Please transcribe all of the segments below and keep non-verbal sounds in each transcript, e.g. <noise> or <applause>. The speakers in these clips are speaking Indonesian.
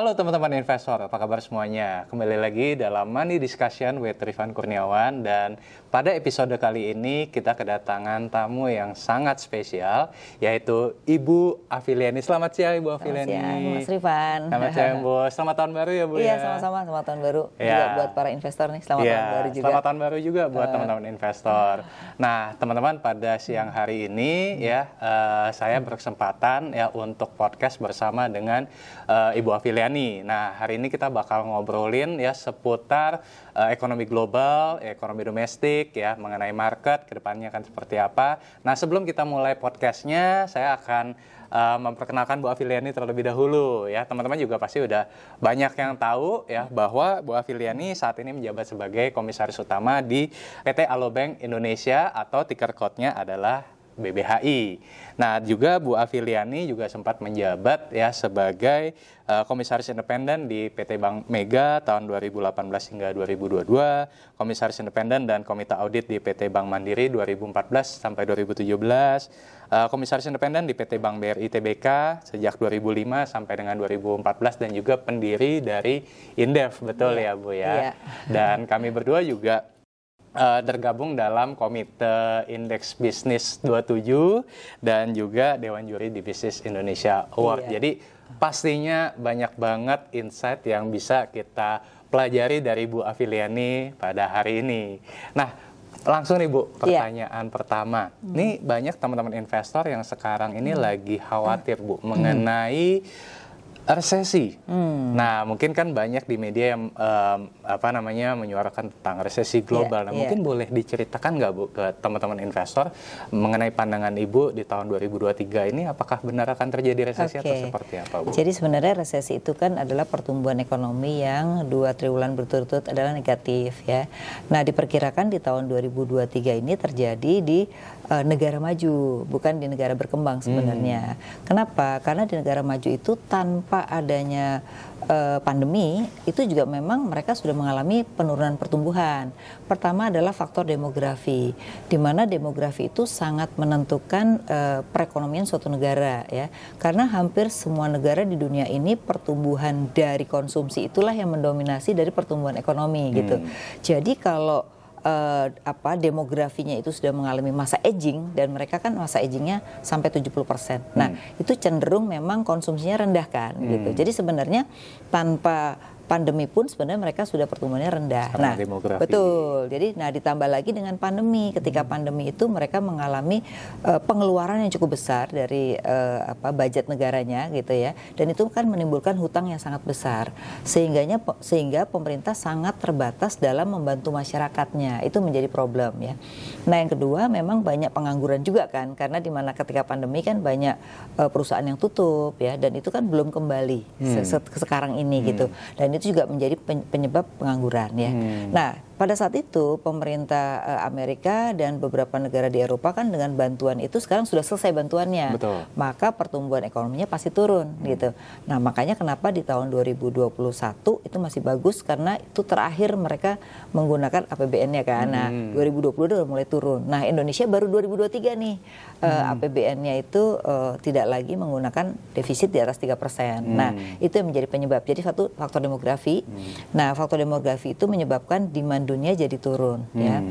Halo teman-teman investor, apa kabar semuanya? Kembali lagi dalam Money Discussion with Rifan Kurniawan dan pada episode kali ini kita kedatangan tamu yang sangat spesial yaitu Ibu Afiliani. Selamat siang Ibu Afiliani. Selamat siang Mas Rifan. Selamat siang Bu. Selamat tahun baru ya Bu Iya ya. sama-sama, selamat tahun baru Ya. juga buat para investor nih. Selamat Iya, tahun baru juga. Selamat tahun baru juga buat teman-teman investor. Nah, teman-teman pada siang hari ini ya eh, saya berkesempatan ya untuk podcast bersama dengan eh, Ibu Afiliani. Nah, hari ini kita bakal ngobrolin ya seputar eh, ekonomi global, ekonomi domestik ya mengenai market ke depannya akan seperti apa. Nah, sebelum kita mulai podcastnya, saya akan eh, memperkenalkan Bu Afiliani terlebih dahulu ya. Teman-teman juga pasti udah banyak yang tahu ya bahwa Bu Afiliani saat ini menjabat sebagai komisaris utama di PT Alobank Indonesia atau ticker code-nya adalah BBHI. Nah, juga Bu Afiliani juga sempat menjabat ya sebagai eh, komisaris independen di PT Bank Mega tahun 2018 hingga 2022, komisaris independen dan komite audit di PT Bank Mandiri 2014 sampai 2017, eh, komisaris independen di PT Bank BRI Tbk sejak 2005 sampai dengan 2014 dan juga pendiri dari Indef, betul ya Bu ya. Iya. Dan kami berdua juga eh, tergabung dalam komite Indeks Bisnis 27 dan juga Dewan Juri di Bisnis Indonesia Award. Iya. Jadi pastinya banyak banget insight yang bisa kita pelajari dari Bu Afiliani pada hari ini. Nah, langsung nih Bu, Iya. pertanyaan pertama. Nih banyak teman-teman investor yang sekarang ini lagi khawatir Bu mengenai resesi. Nah, mungkin kan banyak di media yang em, apa namanya menyuarakan tentang resesi global. nah, iya. mungkin boleh diceritakan nggak Bu ke teman-teman investor mengenai pandangan Ibu di tahun 2023 ini apakah benar akan terjadi resesi atau Oke. seperti apa Bu? Jadi sebenarnya resesi itu kan adalah pertumbuhan ekonomi yang dua triwulan berturut-turut adalah negatif ya. Nah diperkirakan di tahun 2023 ini terjadi di eh, negara maju, bukan di negara berkembang sebenarnya. Kenapa? Karena di negara maju itu tanpa adanya eh, pandemi itu juga memang mereka sudah mengalami penurunan pertumbuhan. Pertama adalah faktor demografi, di mana demografi itu sangat menentukan eh, perekonomian suatu negara ya. Karena hampir semua negara di dunia ini pertumbuhan dari konsumsi itulah yang mendominasi dari pertumbuhan ekonomi gitu. Jadi kalau eh, apa demografinya itu sudah mengalami masa aging dan mereka kan masa agingnya sampai 70%. Nah, itu cenderung memang konsumsinya rendah kan gitu. Jadi sebenarnya tanpa pandemi pun sebenarnya mereka sudah pertumbuhannya rendah. Karena nah, demografi. betul. Jadi nah ditambah lagi dengan pandemi. Ketika pandemi itu mereka mengalami eh, pengeluaran yang cukup besar dari eh, apa budget negaranya gitu ya. Dan itu kan menimbulkan hutang yang sangat besar. Sehingganya sehingga pemerintah sangat terbatas dalam membantu masyarakatnya. Itu menjadi problem ya. Nah, yang kedua memang banyak pengangguran juga kan karena di mana ketika pandemi kan banyak eh, perusahaan yang tutup ya dan itu kan belum kembali se- se- sekarang ini gitu. Dan itu juga menjadi pen- penyebab pengangguran ya. Nah, pada saat itu pemerintah eh, Amerika dan beberapa negara di Eropa kan dengan bantuan itu sekarang sudah selesai bantuannya. Betul. Maka pertumbuhan ekonominya pasti turun gitu. Nah, makanya kenapa di tahun 2021 itu masih bagus karena itu terakhir mereka menggunakan APBN-nya kan. Nah, 2020 udah mulai turun. Nah, Indonesia baru 2023 nih eh, APBN-nya itu eh, tidak lagi menggunakan defisit di atas 3%. Nah, itu yang menjadi penyebab. Jadi satu faktor demografi. Nah, faktor demografi itu menyebabkan demand dunia jadi turun ya.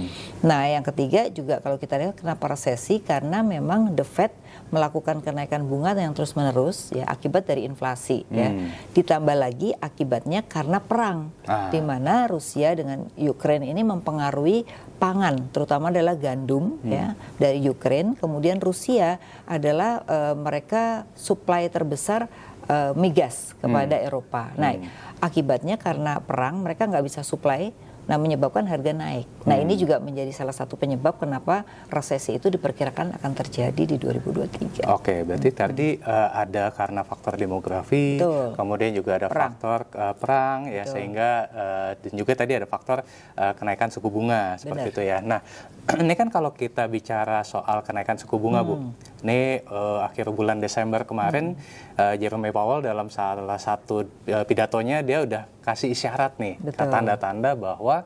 Nah, yang ketiga juga kalau kita lihat kenapa resesi karena memang the Fed melakukan kenaikan bunga yang terus-menerus ya akibat dari inflasi ya. Ditambah lagi akibatnya karena perang Ah. di mana Rusia dengan Ukraine ini mempengaruhi pangan terutama adalah gandum ya dari Ukraine kemudian Rusia adalah eh, mereka supply terbesar eh, migas kepada Eropa. Nah, akibatnya karena perang mereka nggak bisa supply Nah, menyebabkan harga naik. Nah, ini juga menjadi salah satu penyebab kenapa resesi itu diperkirakan akan terjadi di 2023. Oke, berarti tadi eh, ada karena faktor demografi, Betul. kemudian juga ada Perang. faktor eh, perang ya Betul. sehingga eh, dan juga tadi ada faktor eh, kenaikan suku bunga seperti Benar. itu ya. Nah, <clears throat> ini kan kalau kita bicara soal kenaikan suku bunga, Bu. Hmm. Ini eh, akhir bulan Desember kemarin eh, Jerome Powell dalam salah satu eh, pidatonya dia udah kasih isyarat nih, tanda-tanda bahwa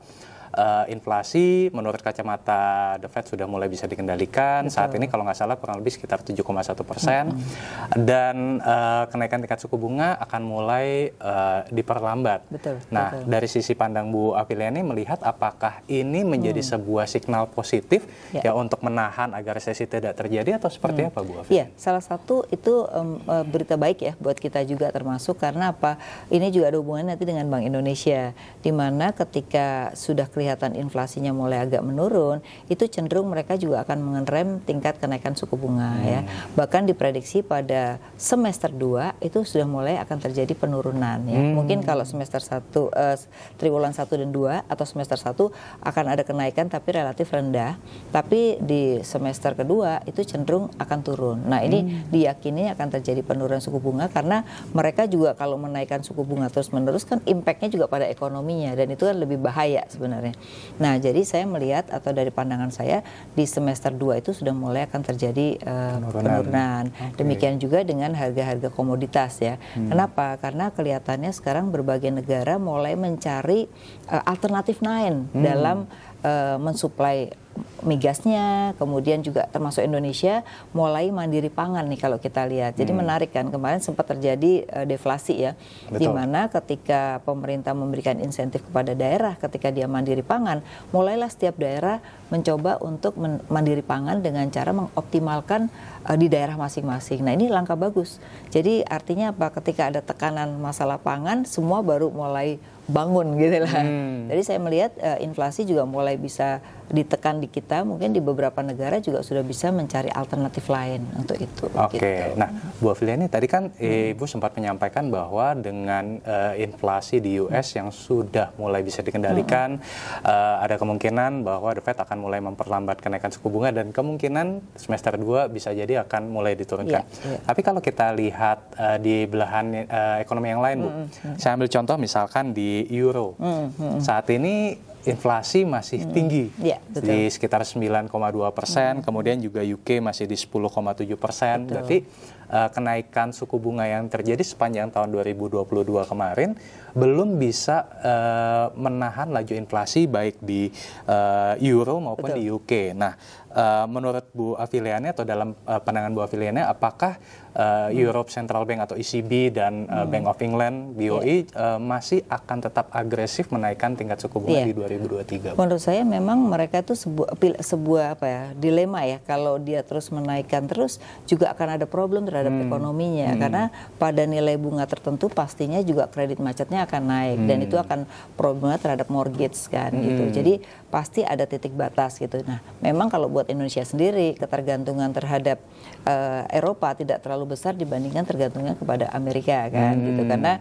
uh, inflasi menurut kacamata The Fed sudah mulai bisa dikendalikan. Betul. Saat ini kalau nggak salah kurang lebih sekitar 7,1 persen. Hmm. Dan uh, kenaikan tingkat suku bunga akan mulai uh, diperlambat. Betul. Nah, betul. dari sisi pandang Bu Afiliani melihat apakah ini menjadi hmm. sebuah signal positif ya. ya untuk menahan agar resesi tidak terjadi atau seperti hmm. apa Bu Afiliani? Iya, salah satu itu um, berita baik ya buat kita juga termasuk karena apa? Ini juga ada hubungannya nanti dengan Bank Indonesia di mana ketika sudah kelihatan inflasinya mulai agak menurun, itu cenderung mereka juga akan mengerem tingkat kenaikan suku bunga ya. hmm. ya. Bahkan diprediksi pada semester 2 itu sudah mulai akan terjadi penurunan ya. Hmm. Mungkin kalau semester 1 uh, eh, triwulan 1 dan 2 atau semester 1 akan ada kenaikan tapi relatif rendah, tapi di semester kedua itu cenderung akan turun. Nah, ini hmm. diyakini akan terjadi penurunan suku bunga karena mereka juga kalau menaikkan suku bunga terus-menerus kan impactnya juga pada ekonominya dan itu kan lebih bahaya sebenarnya. Nah, jadi saya melihat atau dari pandangan saya di semester 2 itu sudah mulai akan terjadi uh, penurunan. penurunan. Okay. Demikian juga dengan harga-harga komoditas ya. Hmm. Kenapa? Karena kelihatannya sekarang berbagai negara mulai mencari uh, alternatif lain hmm. dalam uh, mensuplai migasnya, kemudian juga termasuk Indonesia mulai mandiri pangan nih kalau kita lihat. Jadi hmm. menarik kan kemarin sempat terjadi uh, deflasi ya, di mana ketika pemerintah memberikan insentif kepada daerah ketika dia mandiri pangan, mulailah setiap daerah mencoba untuk mandiri pangan dengan cara mengoptimalkan uh, di daerah masing-masing. Nah ini langkah bagus. Jadi artinya apa? Ketika ada tekanan masalah pangan, semua baru mulai bangun gitu lah. Hmm. Jadi saya melihat uh, inflasi juga mulai bisa ditekan di kita, mungkin di beberapa negara juga sudah bisa mencari alternatif lain untuk itu. Oke, okay. gitu. nah Bu Afiliani tadi kan hmm. Ibu sempat menyampaikan bahwa dengan uh, inflasi di US hmm. yang sudah mulai bisa dikendalikan, hmm. uh, ada kemungkinan bahwa The Fed akan mulai memperlambat kenaikan suku bunga dan kemungkinan semester 2 bisa jadi akan mulai diturunkan. Yeah, yeah. Tapi kalau kita lihat uh, di belahan uh, ekonomi yang lain, Bu, hmm, hmm. saya ambil contoh misalkan di euro. Hmm, hmm. Saat ini inflasi masih hmm. tinggi ya, betul. di sekitar 9,2 persen, hmm. kemudian juga UK masih di 10,7 persen. Berarti uh, kenaikan suku bunga yang terjadi sepanjang tahun 2022 kemarin belum bisa uh, menahan laju inflasi baik di uh, euro maupun betul. di UK. Nah, uh, menurut Bu Afiliane atau dalam uh, pandangan Bu Afiliane, apakah uh, hmm. Europe Central Bank atau ECB dan uh, hmm. Bank of England BOE yeah. Iya. uh, masih akan tetap agresif menaikkan tingkat suku bunga yeah. di 2023. Menurut saya memang mereka itu sebuah sebuah apa ya dilema ya kalau dia terus menaikkan terus juga akan ada problem terhadap hmm. ekonominya hmm. karena pada nilai bunga tertentu pastinya juga kredit macetnya akan naik hmm. dan itu akan problemnya terhadap mortgage kan gitu. hmm. gitu. Jadi pasti ada titik batas gitu. Nah, memang kalau buat Indonesia sendiri ketergantungan terhadap uh, Eropa tidak terlalu besar dibandingkan tergantungnya kepada Amerika kan hmm. gitu karena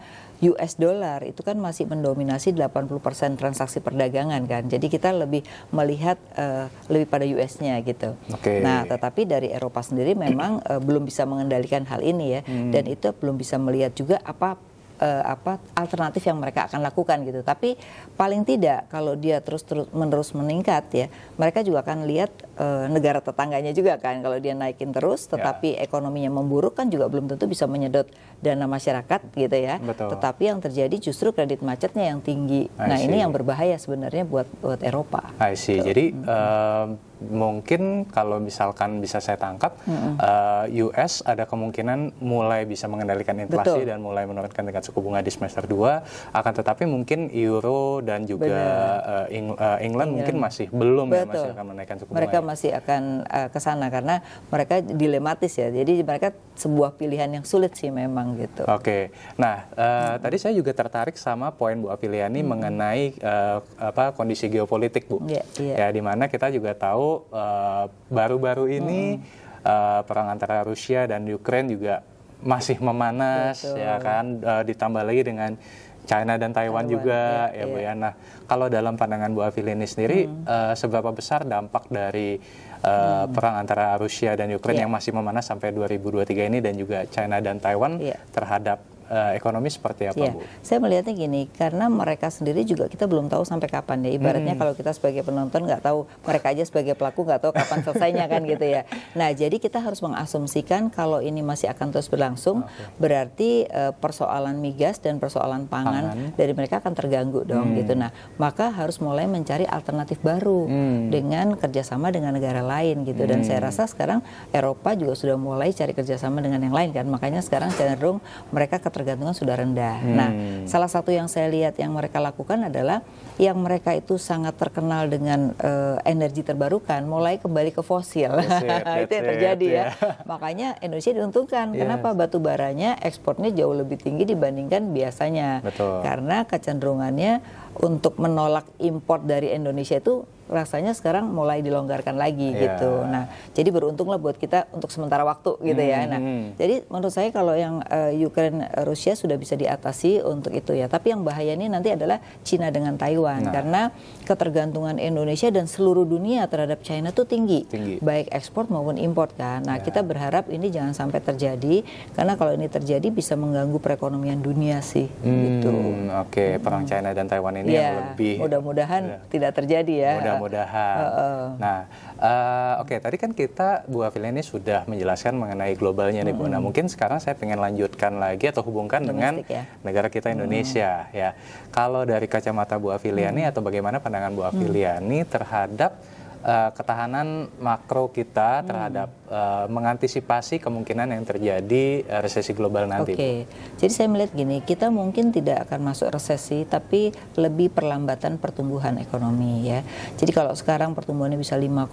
US dollar itu kan masih mendominasi 80% transaksi perdagangan kan. Jadi kita lebih melihat uh, lebih pada US-nya gitu. Okay. Nah, tetapi dari Eropa sendiri memang uh, belum bisa mengendalikan hal ini ya hmm. dan itu belum bisa melihat juga apa uh, apa alternatif yang mereka akan lakukan gitu. Tapi paling tidak kalau dia terus terus menerus meningkat ya, mereka juga akan lihat uh, negara tetangganya juga kan kalau dia naikin terus, ya. tetapi ya. ekonominya memburuk kan juga belum tentu bisa menyedot dana masyarakat gitu ya. Betul. Tetapi yang terjadi justru kredit macetnya yang tinggi. I nah see. ini yang berbahaya sebenarnya buat buat Eropa. I see. Gitu. Jadi hmm. uh, mungkin kalau misalkan bisa saya tangkap, mm-hmm. uh, eh, US ada kemungkinan mulai bisa mengendalikan inflasi Betul. dan mulai menurunkan tingkat suku bunga di semester 2. Akan tetapi mungkin euro dan juga uh, Eng- uh, England England mungkin masih belum ya masih akan menaikkan suku bunga. Mereka ya. masih akan uh, ke sana karena mereka dilematis ya. Jadi mereka sebuah pilihan yang sulit sih memang gitu. Oke. Okay. Nah, uh, hmm. tadi saya juga tertarik sama poin Bu Afiliani hmm. mengenai uh, apa kondisi geopolitik, Bu. Yeah, yeah. Ya di mana kita juga tahu Eh, baru-baru uh, ini hmm. uh, perang antara Rusia dan Ukraina juga masih memanas Betul. ya kan uh, ditambah lagi dengan China dan Taiwan, Taiwan juga ya, ya Bu ya. Nah, kalau dalam pandangan Bu Afilini sendiri hmm. uh, seberapa besar dampak dari uh, hmm. perang antara Rusia dan Ukraina yeah. yang masih memanas sampai 2023 ini dan juga China dan Taiwan yeah. terhadap uh, ekonomi seperti apa, ya, Bu? Saya melihatnya gini, karena mereka sendiri juga kita belum tahu sampai kapan ya. Ibaratnya hmm. kalau kita sebagai penonton nggak tahu, mereka aja sebagai pelaku nggak tahu kapan selesainya kan gitu ya. Nah, jadi kita harus mengasumsikan kalau ini masih akan terus berlangsung, okay. berarti uh, persoalan migas dan persoalan pangan, pangan dari mereka akan terganggu dong hmm. gitu. Nah, maka harus mulai mencari alternatif baru hmm. dengan kerjasama dengan negara lain gitu. Dan hmm. saya rasa sekarang Eropa juga sudah mulai cari kerjasama dengan yang lain kan. Makanya sekarang cenderung mereka ketergantungan sudah rendah. Hmm. Nah, salah satu yang saya lihat yang mereka lakukan adalah yang mereka itu sangat terkenal dengan uh, energi terbarukan, mulai kembali ke fosil. <laughs> itu yang terjadi it, ya. Yeah. <laughs> Makanya Indonesia diuntungkan. Yes. Kenapa batu baranya ekspornya jauh lebih tinggi dibandingkan biasanya? Betul. Karena kecenderungannya untuk menolak impor dari Indonesia itu rasanya sekarang mulai dilonggarkan lagi yeah. gitu. Nah, jadi beruntunglah buat kita untuk sementara waktu gitu ya. Nah, hmm. jadi menurut saya kalau yang uh, Ukraine Rusia sudah bisa diatasi untuk itu ya. Tapi yang bahaya ini nanti adalah Cina dengan Taiwan nah. karena ketergantungan Indonesia dan seluruh dunia terhadap China tuh tinggi, tinggi. baik ekspor maupun impor kan. Nah, yeah. kita berharap ini jangan sampai terjadi karena kalau ini terjadi bisa mengganggu perekonomian dunia sih hmm, gitu. Oke, okay. perang hmm. China dan Taiwan ini yeah. yang lebih mudah-mudahan yeah. tidak terjadi ya. Mudah mudah-mudahan. Uh, uh. Nah, uh, oke okay, tadi kan kita Bu Afilia ini sudah menjelaskan mengenai globalnya nih Bu. Nah, mungkin sekarang saya pengen lanjutkan lagi atau hubungkan Domestik, dengan ya? negara kita Indonesia hmm. ya. Kalau dari kacamata Bu Afilia hmm. atau bagaimana pandangan Bu Afilia hmm. terhadap uh, ketahanan makro kita terhadap hmm. uh, mengantisipasi kemungkinan yang terjadi uh, resesi global nanti. Oke, okay. jadi saya melihat gini, kita mungkin tidak akan masuk resesi, tapi lebih perlambatan pertumbuhan ekonomi ya. Jadi kalau sekarang pertumbuhannya bisa 5,5,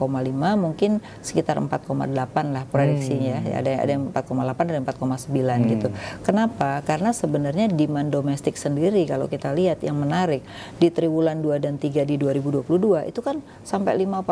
mungkin sekitar 4,8 lah prediksinya. Hmm. Ya. Ada ada yang 4,8 dan 4,9 hmm. gitu. Kenapa? Karena sebenarnya demand domestik sendiri kalau kita lihat yang menarik di triwulan 2 dan 3 di 2022 itu kan sampai 5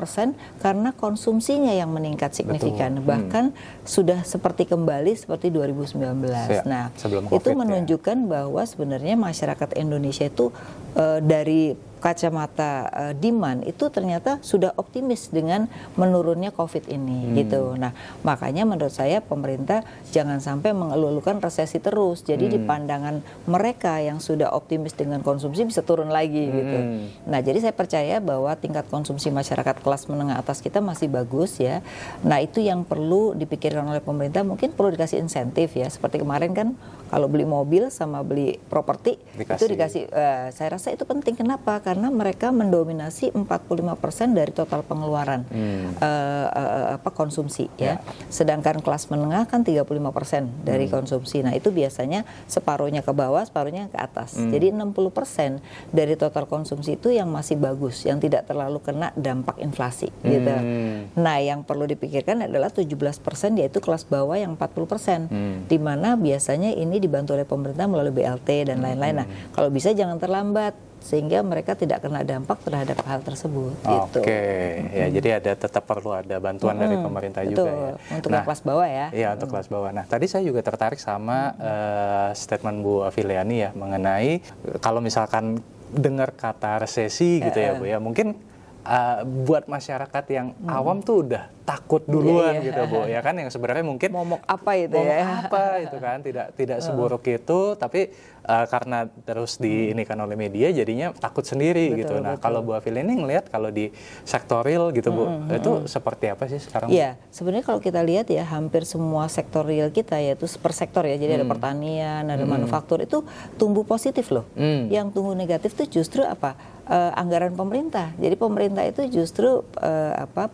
karena konsumsinya yang meningkat signifikan. Betul. Bahkan hmm. sudah seperti kembali seperti 2019. Ya, nah, itu menunjukkan ya. bahwa sebenarnya masyarakat Indonesia itu uh, dari kacamata uh, demand itu ternyata sudah optimis dengan menurunnya COVID ini hmm. gitu. Nah makanya menurut saya pemerintah jangan sampai mengeluhkan resesi terus. Jadi hmm. di pandangan mereka yang sudah optimis dengan konsumsi bisa turun lagi hmm. gitu. Nah jadi saya percaya bahwa tingkat konsumsi masyarakat kelas menengah atas kita masih bagus ya. Nah itu yang perlu dipikirkan oleh pemerintah. Mungkin perlu dikasih insentif ya. Seperti kemarin kan kalau beli mobil sama beli properti itu dikasih. Uh, saya rasa itu penting. Kenapa? Karena mereka mendominasi 45% dari total pengeluaran hmm. uh, uh, apa konsumsi ya. ya. Sedangkan kelas menengah kan 35% dari hmm. konsumsi. Nah, itu biasanya separuhnya ke bawah, separuhnya ke atas. Hmm. Jadi 60% dari total konsumsi itu yang masih bagus, yang tidak terlalu kena dampak inflasi hmm. gitu. Nah, yang perlu dipikirkan adalah 17% yaitu kelas bawah yang 40%. Hmm. Di mana biasanya ini dibantu oleh pemerintah melalui BLT dan lain-lain. Hmm. Nah, kalau bisa jangan terlambat sehingga mereka tidak kena dampak terhadap hal tersebut. Oke, gitu. ya hmm. jadi ada tetap perlu ada bantuan hmm, dari pemerintah betul. juga ya. Untuk nah, kelas bawah ya. Iya untuk kelas bawah. Nah tadi saya juga tertarik sama hmm. uh, statement Bu Afiliani ya mengenai kalau misalkan dengar kata resesi gitu ya Bu ya mungkin uh, buat masyarakat yang hmm. awam tuh udah takut iya, duluan yeah, yeah. gitu bu ya kan yang sebenarnya mungkin momok apa itu momok ya apa itu kan tidak tidak seburuk uh. itu tapi uh, karena terus di ini kan oleh media jadinya takut sendiri betul, gitu nah betul. kalau Bu Afil ini ngelihat kalau di sektor real gitu bu hmm, hmm itu hmm. seperti apa sih sekarang Iya sebenarnya kalau kita lihat ya hampir semua sektor real kita yaitu per sektor ya jadi hmm. ada pertanian ada hmm. manufaktur itu tumbuh positif loh hmm. yang tumbuh negatif itu justru apa uh, anggaran pemerintah jadi pemerintah itu justru uh, apa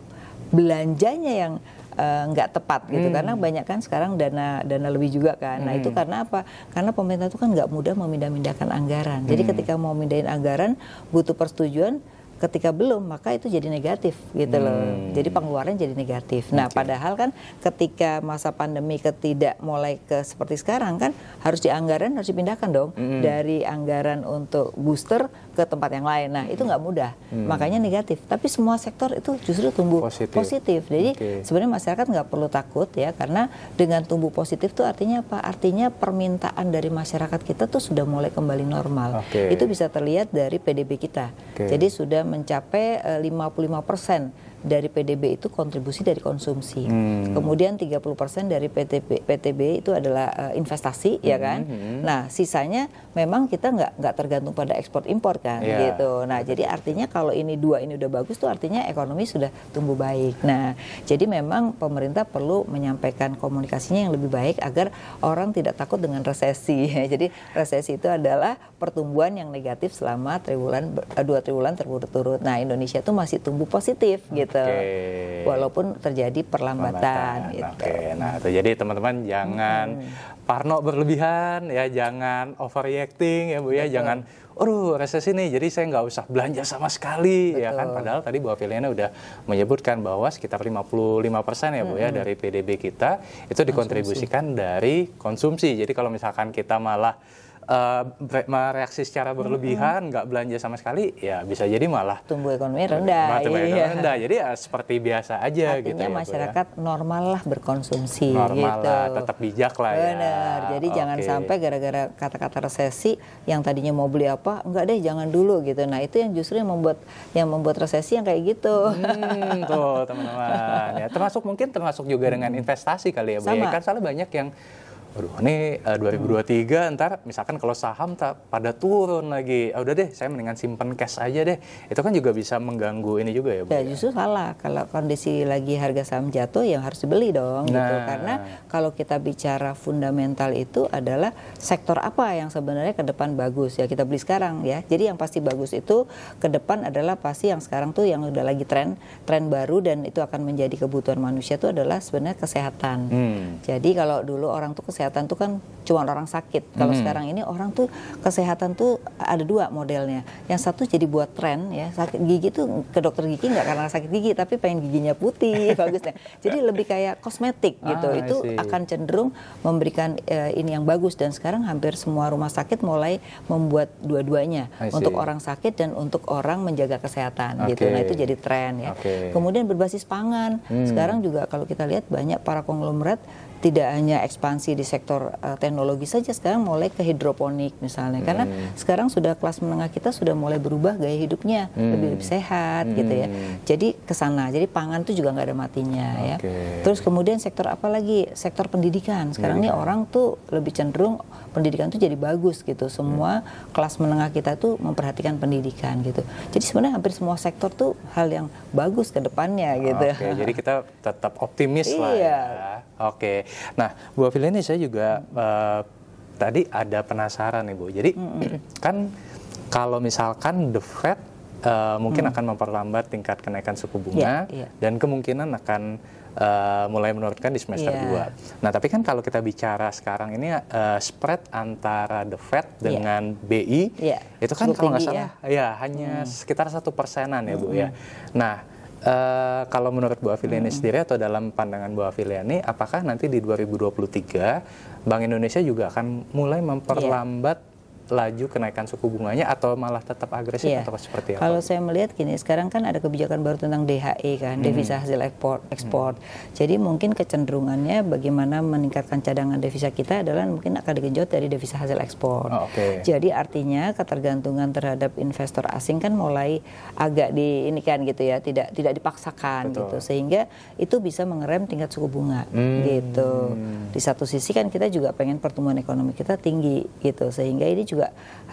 belanjanya yang eh, nggak uh, tepat gitu hmm. karena banyak kan sekarang dana dana lebih juga kan. Hmm. Nah itu hmm. karena apa? Karena pemerintah itu kan nggak mudah memindah-mindahkan anggaran. Jadi hmm. ketika mau mindahin anggaran butuh persetujuan ketika belum maka itu jadi negatif gitu loh. Hmm. Jadi pengeluaran jadi negatif. Nah, okay. padahal kan ketika masa pandemi ketidak mulai ke seperti sekarang kan harus di anggaran harus dipindahkan dong hmm. dari anggaran untuk booster ke tempat yang lain. Nah, itu nggak mudah. Hmm. Makanya negatif. Tapi semua sektor itu justru tumbuh positif. positif. Jadi okay. sebenarnya masyarakat nggak perlu takut ya karena dengan tumbuh positif itu artinya apa? Artinya permintaan dari masyarakat kita tuh sudah mulai kembali normal. Okay. Itu bisa terlihat dari PDB kita. Okay. Jadi sudah mencapai 55 eh, persen dari PDB itu kontribusi dari konsumsi. Hmm. Kemudian 30% dari PTB, PTB itu adalah uh, investasi hmm. ya kan. Hmm. Nah, sisanya memang kita nggak nggak tergantung pada ekspor impor kan yeah. gitu. Nah, jadi artinya kalau ini dua ini udah bagus tuh artinya ekonomi sudah tumbuh baik. Nah, jadi memang pemerintah perlu menyampaikan komunikasinya yang lebih baik agar orang tidak takut dengan resesi. <laughs> jadi resesi itu adalah pertumbuhan yang negatif selama triwulan eh, dua triwulan berturut-turut. Nah, Indonesia tuh masih tumbuh positif gitu. Okay. Walaupun terjadi perlambatan, gitu. Oke. Okay. Nah, itu jadi teman-teman jangan hmm. parno berlebihan ya, jangan overreacting ya Bu ya, jangan aduh resesi nih jadi saya nggak usah belanja sama sekali Betul. ya kan padahal tadi Bu Afiliana udah menyebutkan bahwa sekitar 55 persen ya Bu hmm. ya dari PDB kita itu dikontribusikan dari konsumsi jadi kalau misalkan kita malah uh, mereaksi secara berlebihan, nggak mm-hmm. belanja sama sekali, ya bisa jadi malah tumbuh ekonomi rendah. Tumbuh ekonomi iya. rendah. Jadi ya seperti biasa aja Artinya gitu. ya, masyarakat ya. normal lah berkonsumsi. Normal gitu. lah, tetap bijak lah Benar. ya. Benar. Jadi okay. jangan sampai gara-gara kata-kata resesi yang tadinya mau beli apa, enggak deh jangan dulu gitu. Nah itu yang justru yang membuat yang membuat resesi yang kayak gitu. Hmm, tuh teman-teman. ya, termasuk mungkin termasuk juga dengan investasi kali ya Bu. Ya. Sama. Ya, kan salah banyak yang Aduh, ini uh, 2023 hmm. ntar misalkan kalau saham tak pada turun lagi. Ah, udah deh, saya mendingan simpen cash aja deh. Itu kan juga bisa mengganggu ini juga ya, Bu. Ya, justru salah. Kalau kondisi lagi harga saham jatuh yang harus dibeli dong gitu. nah. gitu. Karena kalau kita bicara fundamental itu adalah sektor apa yang sebenarnya ke depan bagus ya kita beli sekarang ya. Jadi yang pasti bagus itu ke depan adalah pasti yang sekarang tuh yang udah lagi tren tren baru dan itu akan menjadi kebutuhan manusia itu adalah sebenarnya kesehatan. Hmm. Jadi kalau dulu orang tuh kesehatan kesehatan tuh kan cuma orang sakit. Kalau hmm. sekarang ini orang tuh kesehatan tuh ada dua modelnya. Yang satu jadi buat tren ya sakit gigi tuh ke dokter gigi nggak karena sakit gigi tapi pengen giginya putih <laughs> bagusnya. Jadi lebih kayak kosmetik gitu. Ah, Itu akan cenderung memberikan uh, ini yang bagus dan sekarang hampir semua rumah sakit mulai membuat dua-duanya untuk orang sakit dan untuk orang menjaga kesehatan okay. gitu. Nah itu jadi tren ya. Okay. Kemudian berbasis pangan. Hmm. Sekarang juga kalau kita lihat banyak para konglomerat tidak hanya ekspansi di sektor uh, teknologi saja sekarang mulai ke hidroponik misalnya hmm. karena sekarang sudah kelas menengah kita sudah mulai berubah gaya hidupnya hmm. lebih lebih sehat hmm. gitu ya hmm. jadi ke sana jadi pangan itu juga nggak ada matinya okay. ya terus kemudian sektor apa lagi sektor pendidikan sekarang ini orang tuh lebih cenderung pendidikan itu jadi bagus gitu semua hmm. kelas menengah kita tuh memperhatikan pendidikan gitu jadi sebenarnya hampir semua sektor tuh hal yang bagus ke depannya gitu okay, jadi kita tetap optimis lah iya. ya Oke, nah Bu Afil ini saya juga uh, tadi ada penasaran nih Bu. Jadi mm -hmm. <clears throat> kan kalau misalkan the Fed uh, mungkin mm. akan memperlambat tingkat kenaikan suku bunga yeah, yeah. dan kemungkinan akan uh, mulai menurunkan di semester yeah. 2. Nah, tapi kan kalau kita bicara sekarang ini uh, spread antara the Fed iya. dengan yeah. BI yeah. itu kan Cukup kalau nggak salah ya, ya hanya mm. sekitar satu persenan ya Bu mm -hmm. ya. Nah, Uh, kalau menurut Bu Afiliani hmm. sendiri atau dalam pandangan Bu Afiliani, apakah nanti di 2023 Bank Indonesia juga akan mulai memperlambat yeah laju kenaikan suku bunganya atau malah tetap agresif yeah. atau seperti apa? Kalau saya melihat gini, sekarang kan ada kebijakan baru tentang DHE kan, hmm. devisa hasil ekspor. ekspor. Hmm. Jadi mungkin kecenderungannya bagaimana meningkatkan cadangan devisa kita adalah mungkin akan digenjot dari devisa hasil ekspor. Oh, okay. Jadi artinya ketergantungan terhadap investor asing kan mulai agak di ini kan gitu ya, tidak tidak dipaksakan Betul. gitu sehingga itu bisa mengerem tingkat suku bunga hmm. gitu. Di satu sisi kan kita juga pengen pertumbuhan ekonomi kita tinggi gitu sehingga ini juga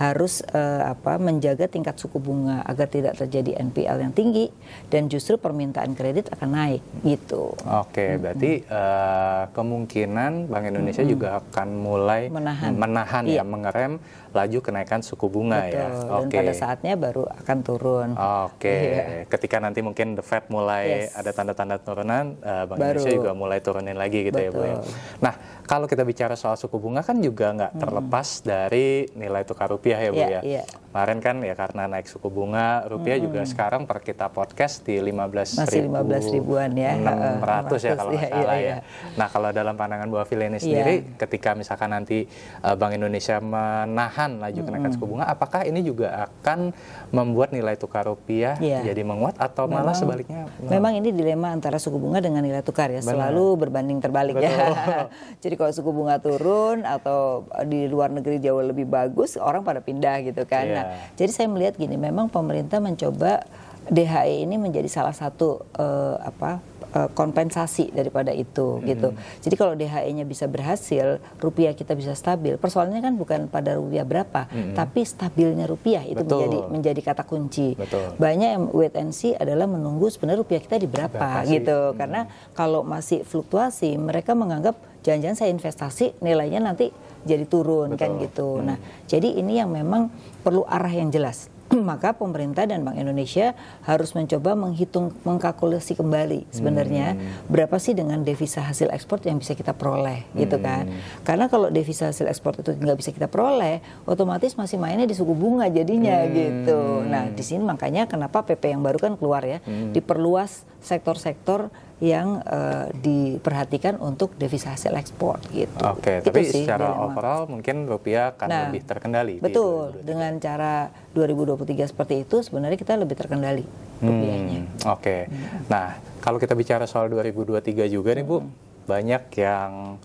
harus uh, apa menjaga tingkat suku bunga agar tidak terjadi NPL yang tinggi dan justru permintaan kredit akan naik gitu. Oke, hmm. berarti uh, kemungkinan Bank Indonesia hmm. juga akan mulai menahan, menahan ya, iya. ya mengerem laju kenaikan suku bunga ya. Betul. ya. Oke. Dan pada saatnya baru akan turun. Oke. Iya. Ketika nanti mungkin the Fed mulai yes. ada tanda-tanda turunan, uh, Bank baru. Indonesia juga mulai turunin lagi gitu Betul. ya Bu ya. Nah, kalau kita bicara soal suku bunga kan juga nggak hmm. terlepas dari nilai tukar rupiah ya Bu yeah, ya. Yeah. Kemarin kan ya karena naik suku bunga rupiah hmm. juga sekarang per kita podcast di 15 Masih ribu, 15 ribuan ya. 600 ya kalau nggak iya, salah iya, ya. Iya. Nah, kalau dalam pandangan Bu Afil ini sendiri yeah. ketika misalkan nanti uh, Bank Indonesia menahan laju kenaikan hmm. suku bunga apakah ini juga akan membuat nilai tukar rupiah yeah. jadi menguat atau memang, malah sebaliknya? Memang ini dilema antara suku bunga dengan nilai tukar ya, Benar. selalu berbanding terbalik ya. Betul. ya. <laughs> jadi kalau suku bunga turun atau di luar negeri jauh lebih bagus, orang pada pindah gitu kan. Yeah. Nah, jadi saya melihat gini, memang pemerintah mencoba DHE ini menjadi salah satu uh, apa uh, kompensasi daripada itu hmm. gitu. Jadi kalau DHE-nya bisa berhasil, rupiah kita bisa stabil. Persoalannya kan bukan pada rupiah berapa, hmm. tapi stabilnya rupiah itu Betul. menjadi menjadi kata kunci. Betul. Banyak yang wait and see adalah menunggu sebenarnya rupiah kita di berapa, berapa gitu. Hmm. Karena kalau masih fluktuasi, mereka menganggap jangan-jangan saya investasi nilainya nanti jadi turun kan Betul. kan gitu. Hmm. Nah, jadi ini yang memang perlu arah yang jelas. <clears throat> maka pemerintah dan Bank Indonesia harus mencoba menghitung mengkalkulasi kembali sebenarnya hmm. berapa sih dengan devisa hasil ekspor yang bisa kita peroleh gitu hmm. gitu kan karena kalau devisa hasil ekspor itu nggak bisa kita peroleh otomatis masih mainnya di suku bunga jadinya hmm. gitu nah di sini makanya kenapa PP yang baru kan keluar ya hmm. diperluas sektor-sektor yang uh, diperhatikan untuk devisa hasil ekspor gitu. Oke, okay, tapi sih, secara overall mungkin rupiah akan nah, lebih terkendali. Betul, di dengan cara 2023 seperti itu sebenarnya kita lebih terkendali hmm, rupiahnya. Oke, okay. hmm. nah kalau kita bicara soal 2023 juga nih Bu, hmm. banyak yang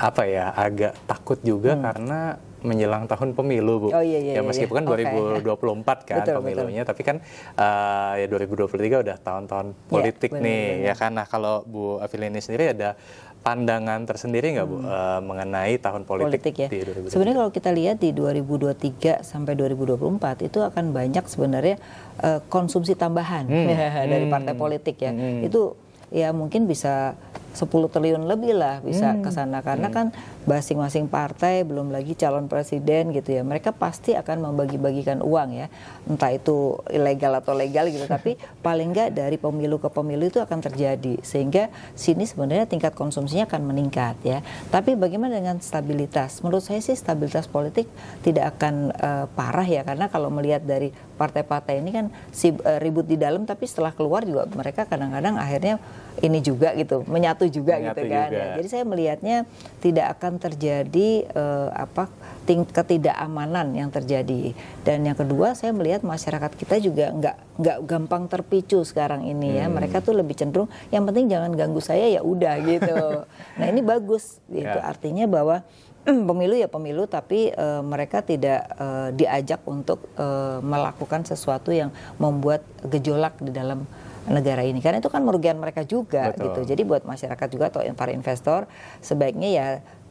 apa ya agak takut juga hmm. karena menjelang tahun pemilu Bu. Oh iya iya. Ya meskipun iya. kan 2024 okay. kan betul, pemilunya, betul. tapi kan uh, ya 2023 udah tahun-tahun iya, politik yeah, nih bener, ya kan. Nah kalau Bu Afilini sendiri ada pandangan tersendiri nggak Bu hmm. uh, mengenai tahun politik, politik ya. di 2023? Sebenarnya kalau kita lihat di 2023 sampai 2024 itu akan banyak sebenarnya uh, konsumsi tambahan hmm. <laughs> dari partai politik ya. Hmm. Itu ya mungkin bisa 10 triliun lebih lah bisa hmm. ke sana. Karena hmm. kan masing-masing partai belum lagi calon presiden gitu ya. Mereka pasti akan membagi-bagikan uang ya. Entah itu ilegal atau legal gitu. <laughs> Tapi paling nggak dari pemilu ke pemilu itu akan terjadi. Sehingga sini sebenarnya tingkat konsumsinya akan meningkat ya. Tapi bagaimana dengan stabilitas? Menurut saya sih stabilitas politik tidak akan uh, parah ya. Karena kalau melihat dari partai-partai ini kan si, uh, ribut di dalam tapi setelah keluar juga mereka kadang-kadang akhirnya ini juga gitu menyatu juga menyatu gitu kan. Juga. Ya, jadi saya melihatnya tidak akan terjadi uh, apa ketidakamanan yang terjadi. Dan yang kedua saya melihat masyarakat kita juga nggak nggak gampang terpicu sekarang ini ya. hmm. ya. Mereka tuh lebih cenderung yang penting jangan ganggu saya ya udah <laughs> gitu. nah ini bagus itu ya. artinya bahwa <clears throat> pemilu ya pemilu tapi uh, mereka tidak uh, diajak untuk uh, melakukan sesuatu yang membuat gejolak di dalam negara ini karena itu kan merugikan mereka juga Betul. gitu jadi buat masyarakat juga atau para investor sebaiknya ya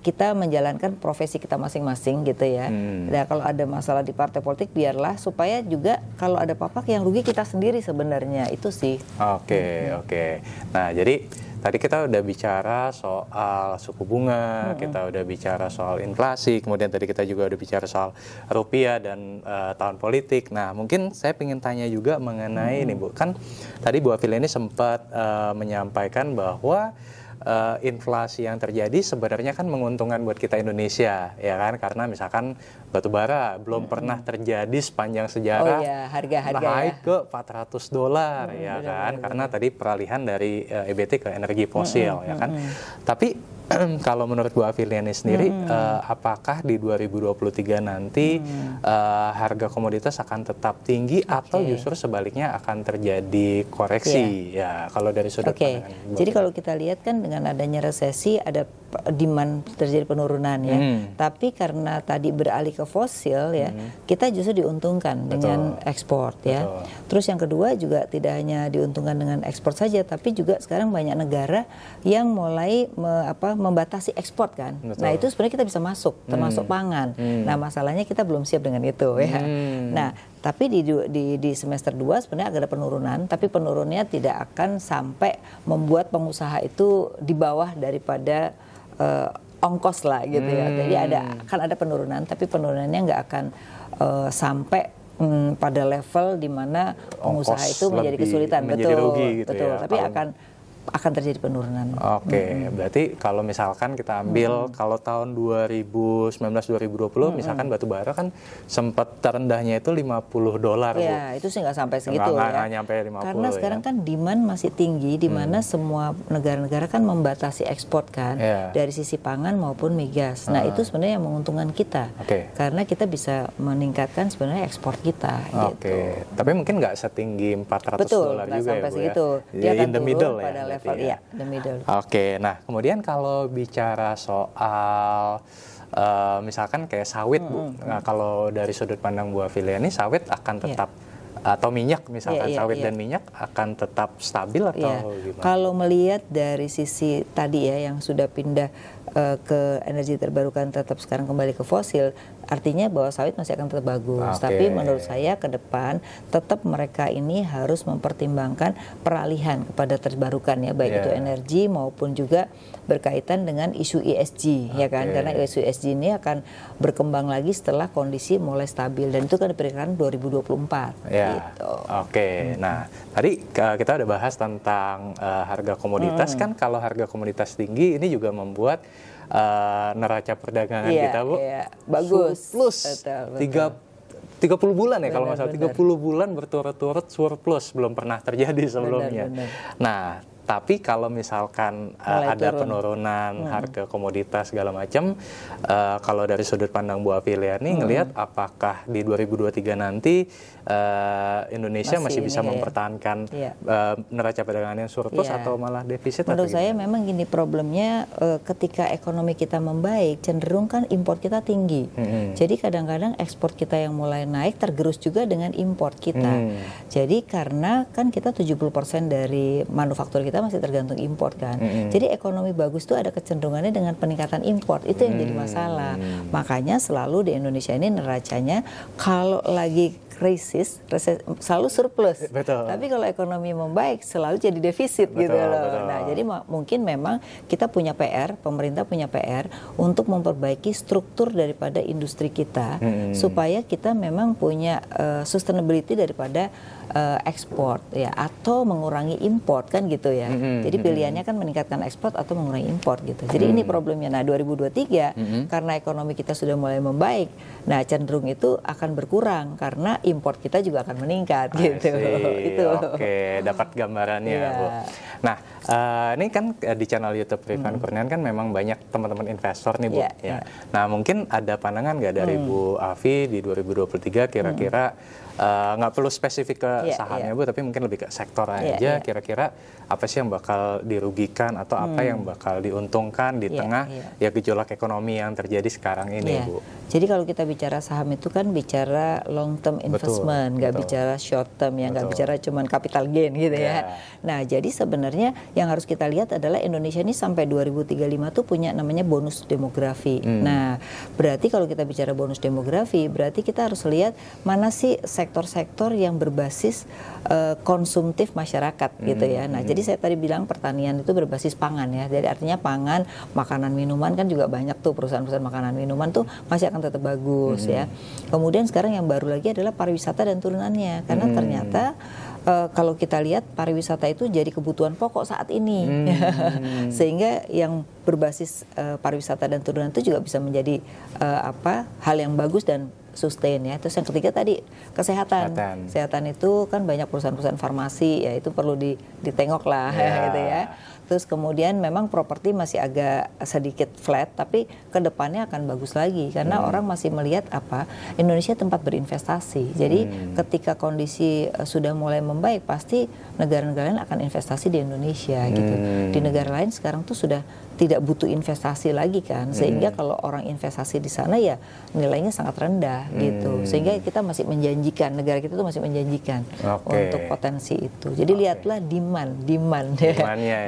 kita menjalankan profesi kita masing-masing gitu ya. Hmm. Nah kalau ada masalah di partai politik biarlah supaya juga kalau ada apa-apa yang rugi kita sendiri sebenarnya itu sih. Oke okay, hmm. oke. Okay. Nah jadi Tadi kita udah bicara soal suku bunga, hmm. kita udah bicara soal inflasi, kemudian tadi kita juga udah bicara soal rupiah dan uh, tahun politik. Nah, mungkin saya ingin tanya juga mengenai hmm. ini Bu. Kan tadi Bu Afil ini sempat uh, menyampaikan bahwa uh, inflasi yang terjadi sebenarnya kan menguntungkan buat kita Indonesia ya kan karena misalkan batu bara belum hmm. pernah terjadi sepanjang sejarah oh, iya. harga harga naik ya. ke 400 dolar hmm, ya benar, kan benar, karena benar. tadi peralihan dari uh, eh, EBT ke energi fosil hmm, ya kan hmm. tapi <clears throat> kalau menurut Bu Afiliani sendiri, hmm. uh, apakah di 2023 nanti hmm. uh, harga komoditas akan tetap tinggi okay. atau justru sebaliknya akan terjadi koreksi? Yeah. Ya, kalau dari sudut okay. pandang. Jadi kalau kita lihat kan dengan adanya resesi ada demand terjadi penurunan ya. Hmm. Tapi karena tadi beralih ke fosil ya, hmm. kita justru diuntungkan Betul. dengan ekspor ya. Terus yang kedua juga tidak hanya diuntungkan dengan ekspor saja, tapi juga sekarang banyak negara yang mulai me, apa membatasi ekspor kan. Betul. Nah itu sebenarnya kita bisa masuk, termasuk hmm. pangan. Hmm. Nah masalahnya kita belum siap dengan itu ya. Hmm. Nah tapi di, di, di semester 2 sebenarnya agak ada penurunan, tapi penurunnya tidak akan sampai membuat pengusaha itu di bawah daripada uh, ongkos lah gitu hmm. ya. Jadi ada akan ada penurunan, tapi penurunannya nggak akan uh, sampai um, pada level di mana pengusaha itu menjadi kesulitan, menjadi betul, rugi gitu betul. Ya, tapi akan akan terjadi penurunan. Oke, okay. hmm. berarti kalau misalkan kita ambil hmm. kalau tahun 2019 2020 hmm. misalkan batu bara kan sempat terendahnya itu 50 dolar, Ya, Bu. itu sih nggak sampai segitu nggak, ya. Nggak nyampe 50 Karena sekarang ya. kan demand masih tinggi di mana hmm. semua negara-negara kan membatasi ekspor kan yeah. dari sisi pangan maupun migas. Nah, uh. itu sebenarnya yang menguntungkan kita. Okay. Karena kita bisa meningkatkan sebenarnya ekspor kita Oke. Okay. Gitu. Tapi mungkin nggak setinggi 400 dolar juga sampai ya, Bu segitu. ya. Dia in the middle ya. Pada level ya, the middle. Oke, nah kemudian kalau bicara soal uh, misalkan kayak sawit hmm, Bu, hmm. nah, kalau dari sudut pandang Bu Afilia ini sawit akan iya. tetap yeah. atau minyak misalkan Iya, iya, sawit iya. dan minyak akan tetap stabil atau Ya, gimana? kalau melihat dari sisi tadi ya yang sudah pindah eh, ke energi terbarukan tetap sekarang kembali ke fosil, artinya bahwa sawit masih akan tetap bagus. Oke. Tapi menurut saya ke depan tetap mereka ini harus mempertimbangkan peralihan kepada terbarukan ya, baik Ya. itu energi maupun juga berkaitan dengan isu ESG ya kan, karena isu ESG ini akan berkembang lagi setelah kondisi mulai stabil dan itu kan diperkirakan 2024. Ya, gitu. oke. Nah, tadi uh, kita udah bahas tentang uh, harga komoditas Hmm. kan. Kalau harga komoditas tinggi, ini juga membuat uh, neraca perdagangan Iya, kita, bu, iya. Bagus. surplus. Betul, betul. Tiga 30 bulan ya kalau nggak salah, Benar, 30 bulan berturut-turut surplus belum pernah terjadi sebelumnya. benar. Nah, tapi kalau misalkan uh, ada turun. Hmm. penurunan harga komoditas segala macam, uh, kalau dari sudut pandang Bu Afiliani Hmm. ngelihat apakah di 2023 nanti uh, Indonesia masih, Masih bisa ya. mempertahankan Iya. uh, neraca perdagangan yang surplus Iya. atau malah defisit? Menurut saya memang gini problemnya eh, ketika ekonomi kita membaik cenderung kan impor kita tinggi. Mm-mm. Jadi kadang-kadang ekspor kita yang mulai naik tergerus juga dengan impor kita. Hmm. Jadi karena kan kita 70% dari manufaktur kita masih tergantung impor kan. Mm-mm. Jadi ekonomi bagus tuh ada kecenderungannya dengan peningkatan impor. Itu yang jadi masalah. Makanya selalu di Indonesia ini neracanya kalau lagi krisis rese- selalu surplus. <laughs> Betul. Tapi kalau ekonomi membaik selalu jadi defisit gitu loh. betul. Nah, jadi mungkin memang kita punya PR, pemerintah punya PR untuk memperbaiki struktur daripada industri kita Hmm. supaya kita memang punya eh, sustainability daripada eh, ekspor ya atau mengurangi import kan gitu ya. Hmm, Jadi pilihannya kan meningkatkan ekspor atau mengurangi import gitu. Jadi ini problemnya. Nah, 2023 Hmm. karena ekonomi kita sudah mulai membaik, nah cenderung itu akan berkurang karena import kita juga akan meningkat I gitu. see. <laughs> itu. Oke, dapat gambarannya, Iya. Bu. Nah, eh, ini kan eh, di channel YouTube Rifan Kurniawan kan memang banyak teman-teman investor nih, Bu. Iya, ya. iya. Nah, mungkin ada pandangan nggak dari Bu Afi di 2023 kira-kira eh, nggak perlu spesifik ke Iya, sahamnya, iya. Bu, tapi mungkin lebih ke sektor Iya, aja. iya. Kira-kira apa sih yang bakal dirugikan atau apa yang bakal diuntungkan di Iya, tengah iya. ya gejolak ekonomi yang terjadi sekarang ini, Iya. Bu? Jadi kalau kita bicara saham itu kan bicara long term investment, nggak bicara short term ya, nggak bicara cuman capital gain gitu Iya. ya. Nah, jadi sebenarnya yang harus kita lihat adalah Indonesia ini sampai 2035 tuh punya namanya bonus demografi. Hmm. Nah, berarti kalau kita bicara bonus demografi, berarti kita harus lihat mana sih sektor-sektor yang berbasis eh, konsumtif masyarakat gitu ya. Hmm. Nah, jadi saya tadi bilang pertanian itu berbasis pangan ya. Jadi artinya pangan, makanan, minuman kan juga banyak tuh perusahaan-perusahaan makanan minuman tuh masih akan tetap bagus ya. Kemudian sekarang yang baru lagi adalah pariwisata dan turunannya karena Hmm. ternyata eh, kalau kita lihat pariwisata itu jadi kebutuhan pokok saat ini. Hmm. <laughs> Sehingga yang berbasis eh, pariwisata dan turunan itu juga bisa menjadi eh, apa? hal yang bagus dan sustain ya. Terus yang ketiga tadi kesehatan. Kesehatan. Kesehatan itu kan banyak perusahaan-perusahaan farmasi ya itu perlu di, ditengok lah Ya. <laughs> gitu ya. Terus kemudian memang properti masih agak sedikit flat tapi ke depannya akan bagus lagi karena Hmm. orang masih melihat apa Indonesia tempat berinvestasi. Jadi Hmm. ketika kondisi eh, sudah mulai membaik pasti negara-negara lain akan investasi di Indonesia gitu. Hmm. Di negara lain sekarang tuh sudah tidak butuh investasi lagi kan sehingga kalau orang investasi di sana ya nilainya sangat rendah gitu. Sehingga kita masih menjanjikan negara kita tuh masih menjanjikan Oke. untuk potensi itu. Jadi lihatlah demand, demand ya,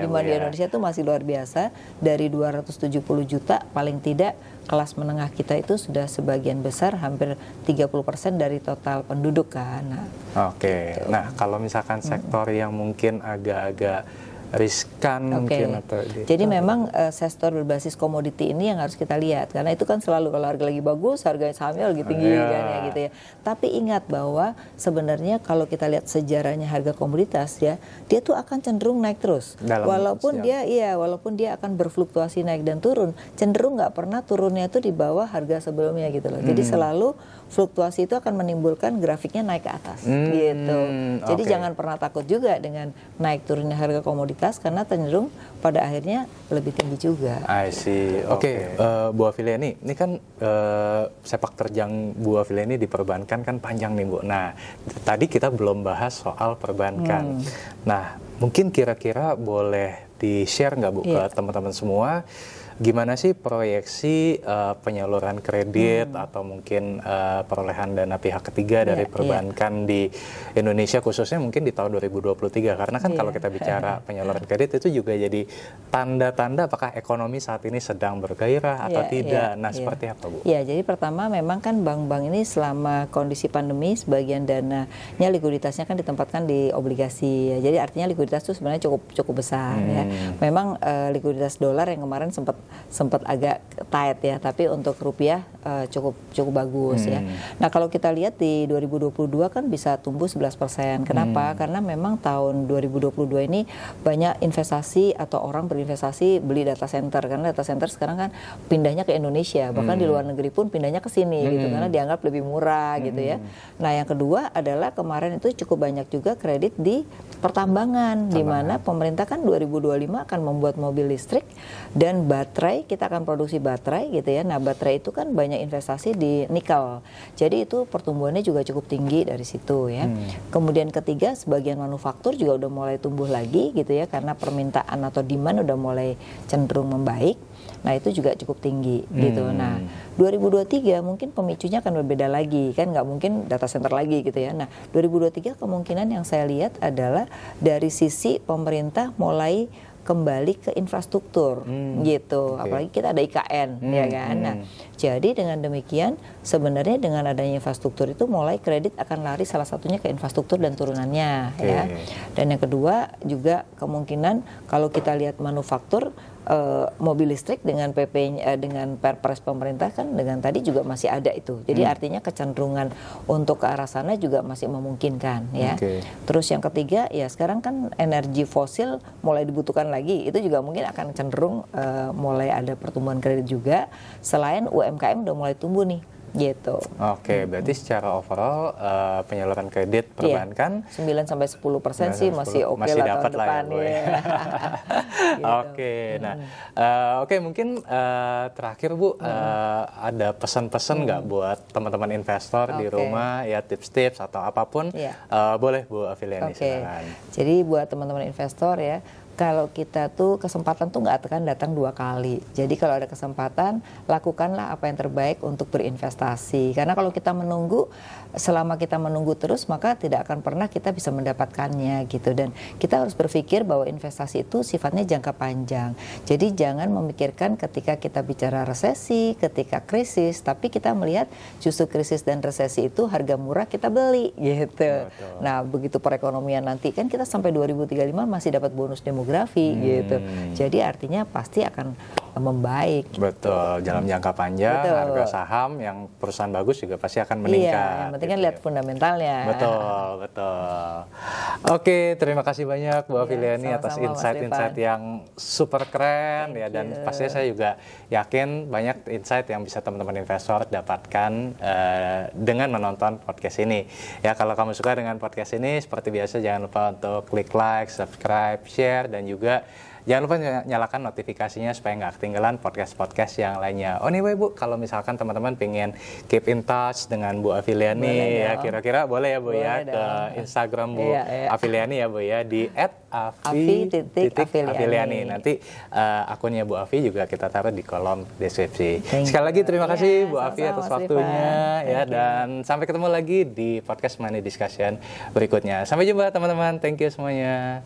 demand <laughs> Bu, di ya. Indonesia tuh masih luar biasa dari 270 juta paling tidak kelas menengah kita itu sudah sebagian besar hampir 30% dari total penduduk kan. Nah, Oke, nah kalau misalkan sektor yang mungkin agak-agak riskan Oke. mungkin atau di- Jadi memang eh, sektor berbasis komoditi ini yang harus kita lihat karena itu kan selalu kalau harga lagi bagus harga sahamnya lagi tinggi Iya. kan ya gitu ya. Tapi ingat bahwa sebenarnya kalau kita lihat sejarahnya harga komoditas ya dia tuh akan cenderung naik terus. Dalam walaupun sejarah. dia iya walaupun dia akan berfluktuasi naik dan turun cenderung nggak pernah turunnya itu di bawah harga sebelumnya gitu loh. Jadi Hmm. selalu fluktuasi itu akan menimbulkan grafiknya naik ke atas Hmm, gitu. Jadi oke. jangan pernah takut juga dengan naik turunnya harga komoditas karena cenderung pada akhirnya lebih tinggi juga. I see. Oke, eh, Bu Afiliani, ini kan eh, sepak terjang Bu Afiliani di perbankan kan panjang nih Bu. Nah, tadi kita belum bahas soal perbankan. Nah, mungkin kira-kira boleh di-share nggak Bu Iya. ke teman-teman semua gimana sih proyeksi uh, penyaluran kredit hmm. atau mungkin uh, perolehan dana pihak ketiga dari yeah, perbankan yeah. di Indonesia khususnya mungkin di tahun 2023 karena kan yeah. kalau kita bicara <laughs> penyaluran kredit itu juga jadi tanda-tanda apakah ekonomi saat ini sedang bergairah atau yeah, tidak. Yeah, nah, yeah. seperti apa, Bu? Ya, jadi pertama memang kan bank-bank ini selama kondisi pandemi sebagian dananya likuiditasnya kan ditempatkan di obligasi ya. Jadi artinya likuiditas itu sebenarnya cukup cukup besar ya. hmm. ya. Memang uh, likuiditas dolar yang kemarin sempat sempat agak tight ya, tapi untuk rupiah uh, cukup cukup bagus ya. hmm. ya. Nah, kalau kita lihat di 2022 kan bisa tumbuh 11%. Kenapa? Hmm. Karena memang tahun 2022 ini banyak investasi atau orang berinvestasi beli data center karena data center sekarang kan pindahnya ke Indonesia, bahkan hmm. di luar negeri pun pindahnya ke sini gitu, hmm. gitu karena dianggap lebih murah hmm. gitu ya. Nah, yang kedua adalah kemarin itu cukup banyak juga kredit di pertambangan di mana pemerintah kan 2025 akan membuat mobil listrik dan baterai kita akan produksi baterai gitu ya. Nah, baterai itu kan banyak investasi di nikel. Jadi itu pertumbuhannya juga cukup tinggi dari situ ya. Hmm. Kemudian ketiga sebagian manufaktur juga udah mulai tumbuh lagi gitu ya karena permintaan atau demand udah mulai cenderung membaik. Nah, itu juga cukup tinggi hmm. gitu. Nah, 2023 mungkin pemicunya akan berbeda lagi kan nggak mungkin data center lagi gitu ya. Nah, 2023 kemungkinan yang saya lihat adalah dari sisi pemerintah mulai kembali ke infrastruktur hmm. gitu. Okay. Apalagi kita ada IKN hmm. ya kan. Nah, hmm. jadi dengan demikian sebenarnya dengan adanya infrastruktur itu mulai kredit akan lari salah satunya ke infrastruktur dan turunannya okay. ya. Dan yang kedua juga kemungkinan kalau kita lihat manufaktur uh, mobil listrik dengan PP uh, eh, dengan perpres pemerintah kan dengan tadi juga masih ada itu. Jadi hmm. artinya kecenderungan untuk ke arah sana juga masih memungkinkan ya. Okay. Terus yang ketiga ya sekarang kan energi fosil mulai dibutuhkan lagi. Itu juga mungkin akan cenderung uh, mulai ada pertumbuhan kredit juga selain UMKM udah mulai tumbuh nih gitu. Oke, okay, hmm. berarti secara overall uh, penyaluran kredit iya. perbankan iya. 9 sampai 10 persen sih masih oke okay lah tahun depan. Ya. ya. <laughs> gitu. Oke, okay, nah uh, oke okay, mungkin uh, terakhir Bu hmm. uh, ada pesan-pesan nggak hmm. buat teman-teman investor okay. di rumah ya tips-tips atau apa pun yeah. uh, boleh Bu Afiliani okay. silakan. Jadi buat teman-teman investor ya kalau kita tuh kesempatan tuh nggak akan datang dua kali. Jadi kalau ada kesempatan, lakukanlah apa yang terbaik untuk berinvestasi. Karena kalau kita menunggu, selama kita menunggu terus, maka tidak akan pernah kita bisa mendapatkannya gitu. Dan kita harus berpikir bahwa investasi itu sifatnya jangka panjang. Jadi jangan memikirkan ketika kita bicara resesi, ketika krisis, tapi kita melihat justru krisis dan resesi itu harga murah kita beli gitu. Betul. Nah begitu perekonomian nanti kan kita sampai 2035 masih dapat bonus demografi demografi hmm. gitu. Jadi artinya pasti akan membaik. Betul, dalam jangka panjang Betul. harga saham yang perusahaan bagus juga pasti akan meningkat. Iya, yang penting kan gitu lihat ya. fundamentalnya. Betul, betul. Oke, terima kasih banyak Bu Afiliani iya, atas insight-insight yang super keren Thank ya dan you. pastinya saya juga yakin banyak insight yang bisa teman-teman investor dapatkan uh, dengan menonton podcast ini. Ya, kalau kamu suka dengan podcast ini seperti biasa jangan lupa untuk klik like, subscribe, share dan juga Jangan lupa nyalakan notifikasinya supaya nggak ketinggalan podcast-podcast yang lainnya. Oh anyway Bu, kalau misalkan teman-teman pengen keep in touch dengan Bu Afiliani ya kira-kira boleh ya Bu boleh ya dong. ke Instagram Bu iya, iya. Afiliani ya Bu ya di @afi Afiliani. Nanti uh, akunnya Bu Afi juga kita taruh di kolom deskripsi. Thank Sekali lagi terima kasih yeah, Bu Afi atas waktunya ya dan sampai ketemu lagi di podcast Money Discussion berikutnya. Sampai jumpa teman-teman. Thank you semuanya.